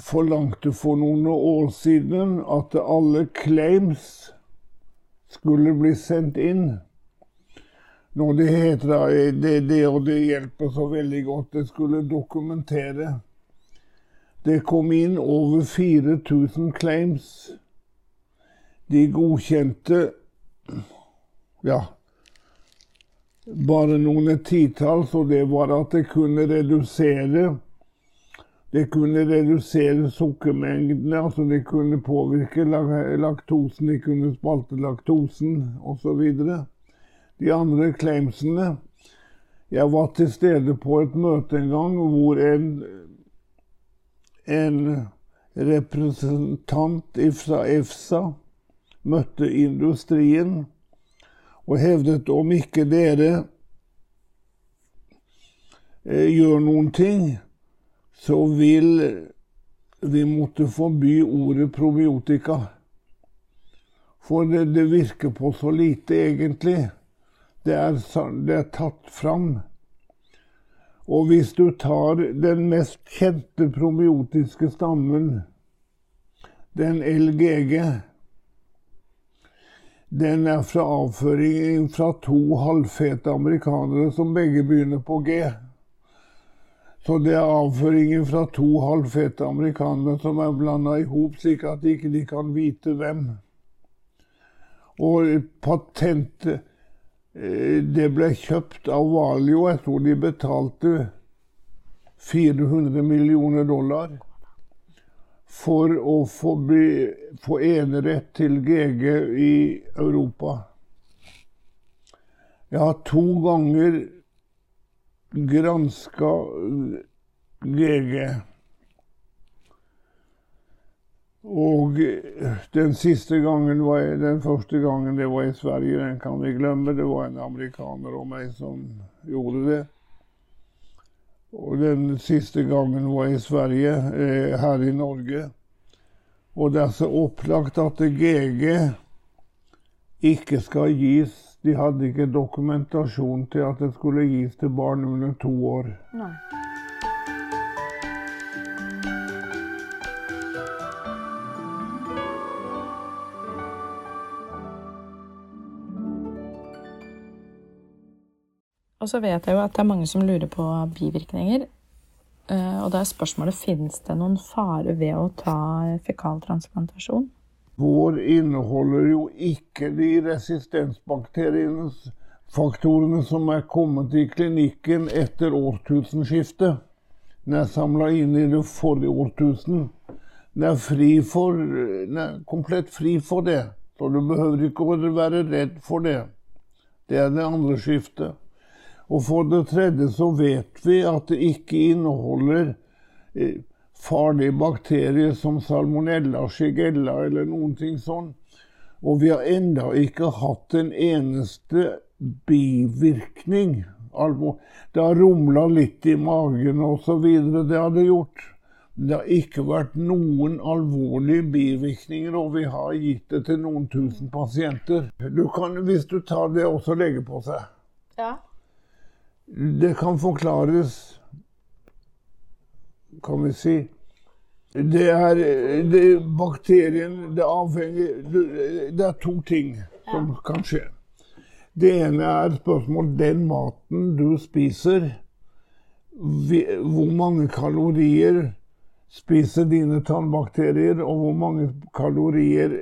[SPEAKER 2] forlangte for noen år siden at alle claims skulle bli sendt inn. Når det heter det, det, og det hjelper så veldig godt, det skulle dokumentere det kom inn over 4000 claims. De godkjente ja, bare noen titalls, og det var at det kunne redusere. Det kunne redusere sukkermengdene, altså det kunne påvirke laktosen, de kunne spalte laktosen osv. De andre claimsene. Jeg var til stede på et møte en gang hvor en, en representant fra EFSA møtte industrien og hevdet om ikke dere eh, gjør noen ting, så vil vi måtte forby ordet probiotika. For det, det virker på så lite, egentlig. Det er, det er tatt fram. Og hvis du tar den mest kjente probiotiske stammen, den LGG den er fra avføringen fra to halvfete amerikanere som begge begynner på G. Så det er avføringen fra to halvfete amerikanere som er blanda i hop, slik at de ikke kan vite hvem. Og patentet eh, Det ble kjøpt av Valio. Jeg tror de betalte 400 millioner dollar for å få, bli, få enerett til GG i Europa. Jeg har to ganger granska GG. Og den siste gangen var jeg, den første gangen det var i Sverige, den kan vi glemme. Det var en amerikaner og meg som gjorde det. Og den siste gangen var i Sverige, eh, her i Norge. Og det er så opplagt at GG ikke skal gis De hadde ikke dokumentasjon til at det skulle gis til barn under to år. Nei.
[SPEAKER 1] Og så vet jeg jo at det er mange som lurer på bivirkninger. Eh, og da er spørsmålet finnes det noen fare ved å ta fekaltransplantasjon?
[SPEAKER 2] Vår inneholder jo ikke de resistensbakteriene, faktorene som er kommet i klinikken etter årtusenskiftet. Den er samla inn i det forrige årtusen. Den er, fri for, den er komplett fri for det. Så du behøver ikke å være redd for det. Det er det andre skiftet. Og for det tredje så vet vi at det ikke inneholder eh, farlige bakterier som salmonella, shigella eller noen ting sånn. Og vi har enda ikke hatt en eneste bivirkning. Det har rumla litt i magen osv. Det har det gjort. Det har ikke vært noen alvorlige bivirkninger, og vi har gitt det til noen tusen pasienter. Du kan, hvis du tar det, også legge på seg. Ja. Det kan forklares Kan vi si Det er det, Bakterien Det avhenger Det er to ting som kan skje. Det ene er spørsmål den maten du spiser. Hvor mange kalorier spiser dine tannbakterier, og hvor mange kalorier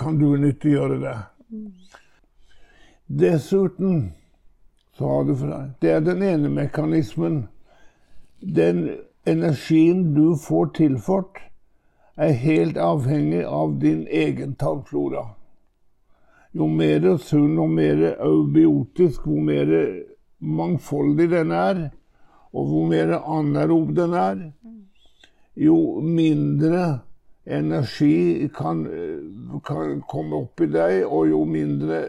[SPEAKER 2] kan du nyttiggjøre deg? Mm. Dessuten det er den ene mekanismen. Den energien du får tilført, er helt avhengig av din egen tarmflora. Jo mer sunn og mer eubiotisk, hvor mer mangfoldig den er, og hvor mer anerob den er, jo mindre energi kan, kan komme opp i deg, og jo mindre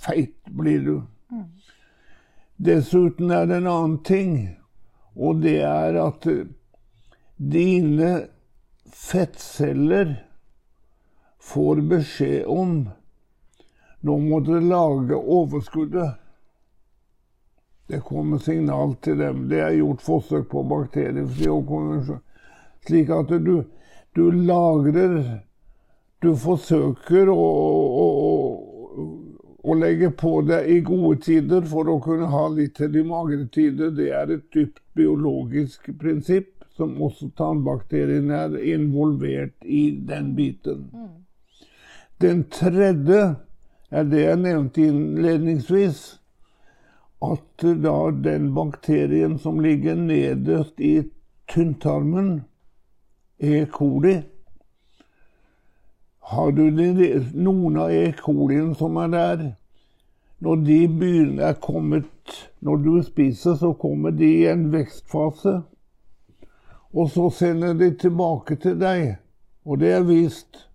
[SPEAKER 2] feit blir du. Dessuten er det en annen ting, og det er at dine fettceller får beskjed om nå må dere lage overskuddet. Det kommer signal til dem. Det er gjort forsøk på bakteriefriokonvensjon. Slik at du, du lagrer Du forsøker å, å, å å legge på det i gode tider for å kunne ha litt til de magre tider, det er et dypt biologisk prinsipp som også tannbakteriene er involvert i den biten. Mm. Den tredje er det jeg nevnte innledningsvis. At da den bakterien som ligger nederst i tynntarmen, E. coli. Har du noen av E. colien som er der, når de begynner er kommet Når du spiser, så kommer de i en vekstfase. Og så sender de tilbake til deg. Og det er vist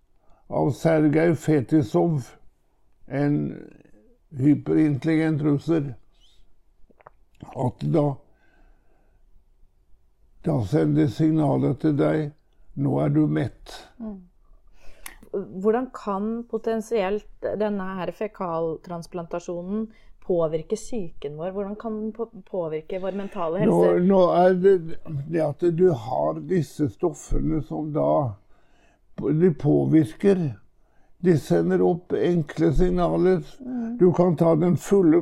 [SPEAKER 2] av Sergej Fetisov, en hyperintelligent russer, at da da sender signaler til deg 'nå er du mett'. Mm.
[SPEAKER 1] Hvordan kan potensielt denne her fekaltransplantasjonen påvirke psyken vår? Hvordan kan den påvirke vår mentale helse?
[SPEAKER 2] Nå, nå er det, det at du har disse stoffene som da De påvirker. De sender opp enkle signaler. Mm. Du kan ta den fulle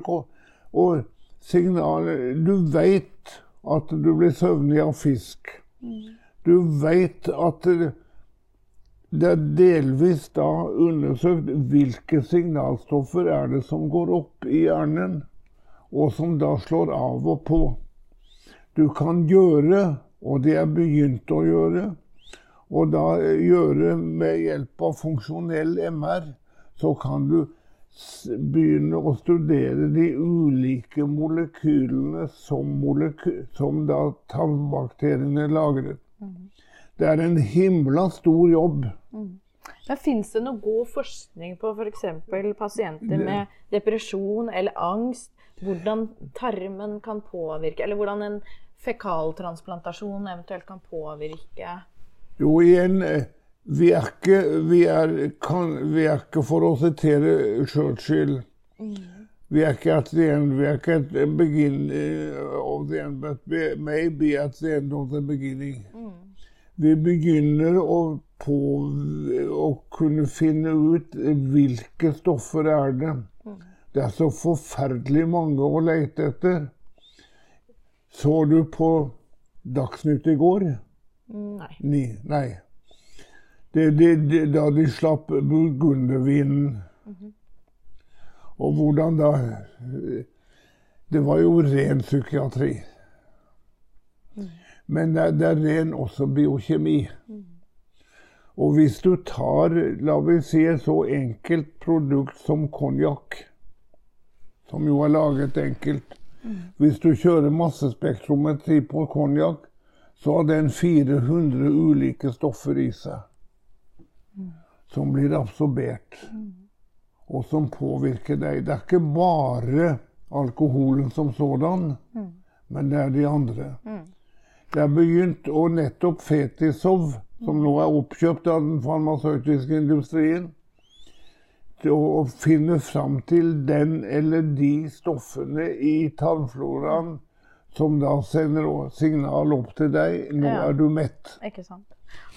[SPEAKER 2] Og signaler Du veit at du blir søvnig av fisk. Mm. Du veit at det, er delvis da undersøkt hvilke signalstoffer er det som går opp i hjernen, og som da slår av og på. Du kan gjøre, og det er begynt å gjøre, og da gjøre med hjelp av funksjonell MR, så kan du begynne å studere de ulike molekylene som, moleky som da tarmbakteriene lagret. Det er en himla stor jobb. Mm.
[SPEAKER 1] Men Fins det noe god forskning på f.eks. For pasienter med depresjon eller angst? Hvordan tarmen kan påvirke, eller hvordan en fekaltransplantasjon eventuelt kan påvirke?
[SPEAKER 2] Jo, igjen eh, vi er ikke, vi er, kan, vi er ikke for å sitere Churchill mm. Vi er ikke at the end, we are at the beginning of the end, but we may be at the end of the beginning. Mm. Vi begynner å, på, å kunne finne ut hvilke stoffer er det. er. Det er så forferdelig mange å lete etter. Så du på Dagsnytt i går?
[SPEAKER 1] Nei.
[SPEAKER 2] Ni, nei det, det, det, da de slapp burgundervinen. Mm -hmm. Og hvordan da Det var jo ren psykiatri. Mm. Men det, det, er ren også biokjemi. Mm. Og hvis du tar, la vi si, et så enkelt produkt som konjakk, som jo er laget enkelt mm. Hvis du kjører massespektrometri på konjakk, så har den 400 ulike stoffer i seg som blir absorbert, og som påvirker deg. Det er ikke bare alkoholen som sådan, men det er de andre. Det er begynt å nettopp Fetisov, som nå er oppkjøpt av den farmasøytiske industrien, til å finne fram til den eller de stoffene i tarmfloraen som da sender signal opp til deg 'nå ja. er du mett'.
[SPEAKER 1] Ikke sant.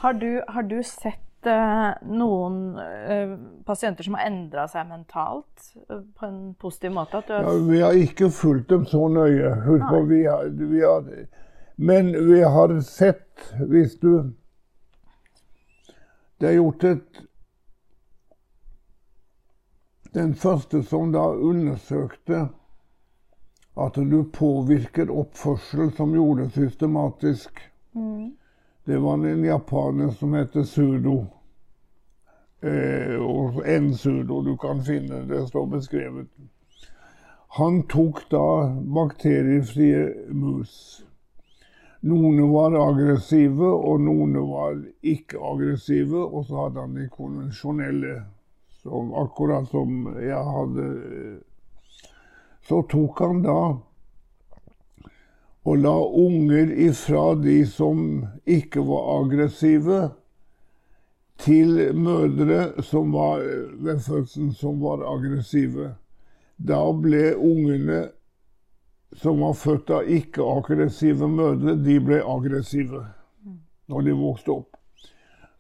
[SPEAKER 1] Har du, har du sett uh, noen uh, pasienter som har endra seg mentalt uh, på en positiv måte?
[SPEAKER 2] Har... Ja, vi har ikke fulgt dem så nøye. Husk på, vi har, vi har, men vi har sett, hvis du Det er gjort et Den første som da undersøkte at du påvirker oppførsel, som gjorde det systematisk. Mm. Det var en japaner som heter Sudo. Eh, og en Sudo du kan finne, det står beskrevet. Han tok da bakteriefrie mus. Noen var aggressive, og noen var ikke aggressive. Og så hadde han de konvensjonelle, som, akkurat som jeg hadde. Så tok han da og la unger ifra de som ikke var aggressive, til mødre som var ved fødselen som var aggressive. Da ble ungene som var født av ikke-aggressive mødre, de ble aggressive når de vokste opp.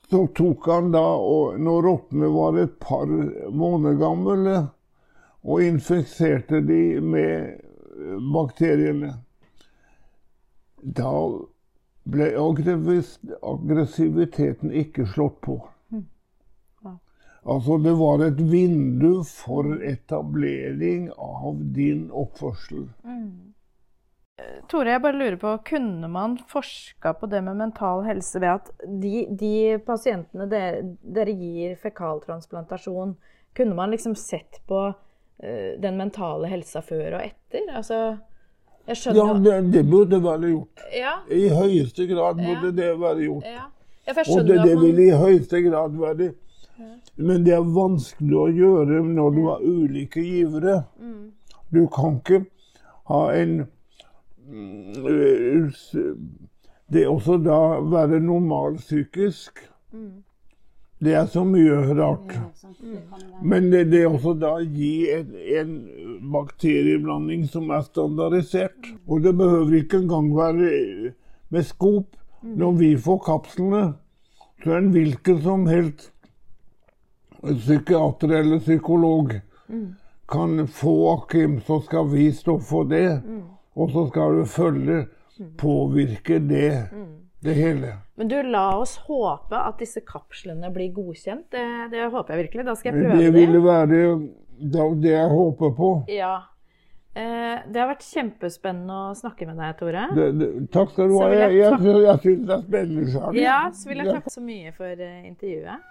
[SPEAKER 2] Så tok han da, og når rottene var et par måneder gamle, og infiserte de med bakteriene da ble aggressiviteten ikke slått på. Altså, det var et vindu for etablering av din oppførsel. Mm.
[SPEAKER 1] Tore, jeg bare lurer på, kunne man forska på det med mental helse ved at de, de pasientene dere, dere, gir fekaltransplantasjon, kunne man liksom sett på uh, den mentale helsa før og etter? Altså,
[SPEAKER 2] jeg skjønner Ja, det, det burde være gjort.
[SPEAKER 1] Ja.
[SPEAKER 2] I høyeste grad burde ja. det være gjort.
[SPEAKER 1] Ja.
[SPEAKER 2] og det, det vil i høyeste grad være Men det er vanskelig å gjøre når du har ulike givere. Mm. Du kan ikke ha en det også da være normalpsykisk. psykisk. Det er så mye rart. Men det, det også da gi en, en, bakterieblanding som er standardisert. Og det behøver ikke engang være med skop. Når vi får kapslene, så er en hvilken som helst psykiater eller psykolog kan få Akim, så skal vi stå for det. Og så skal du følge påvirke det, det hele.
[SPEAKER 1] Men du, la oss håpe at disse kapslene blir godkjent. Det, det håper jeg virkelig. Da skal jeg prøve
[SPEAKER 2] det. Det ville være det jeg håper på.
[SPEAKER 1] Ja. Eh, det har vært kjempespennende å snakke med deg, Tore.
[SPEAKER 2] Det, det, takk skal du ha. Jeg, jeg, jeg, jeg syns det er spennende.
[SPEAKER 1] Ja, så vil jeg takke så mye for uh, intervjuet.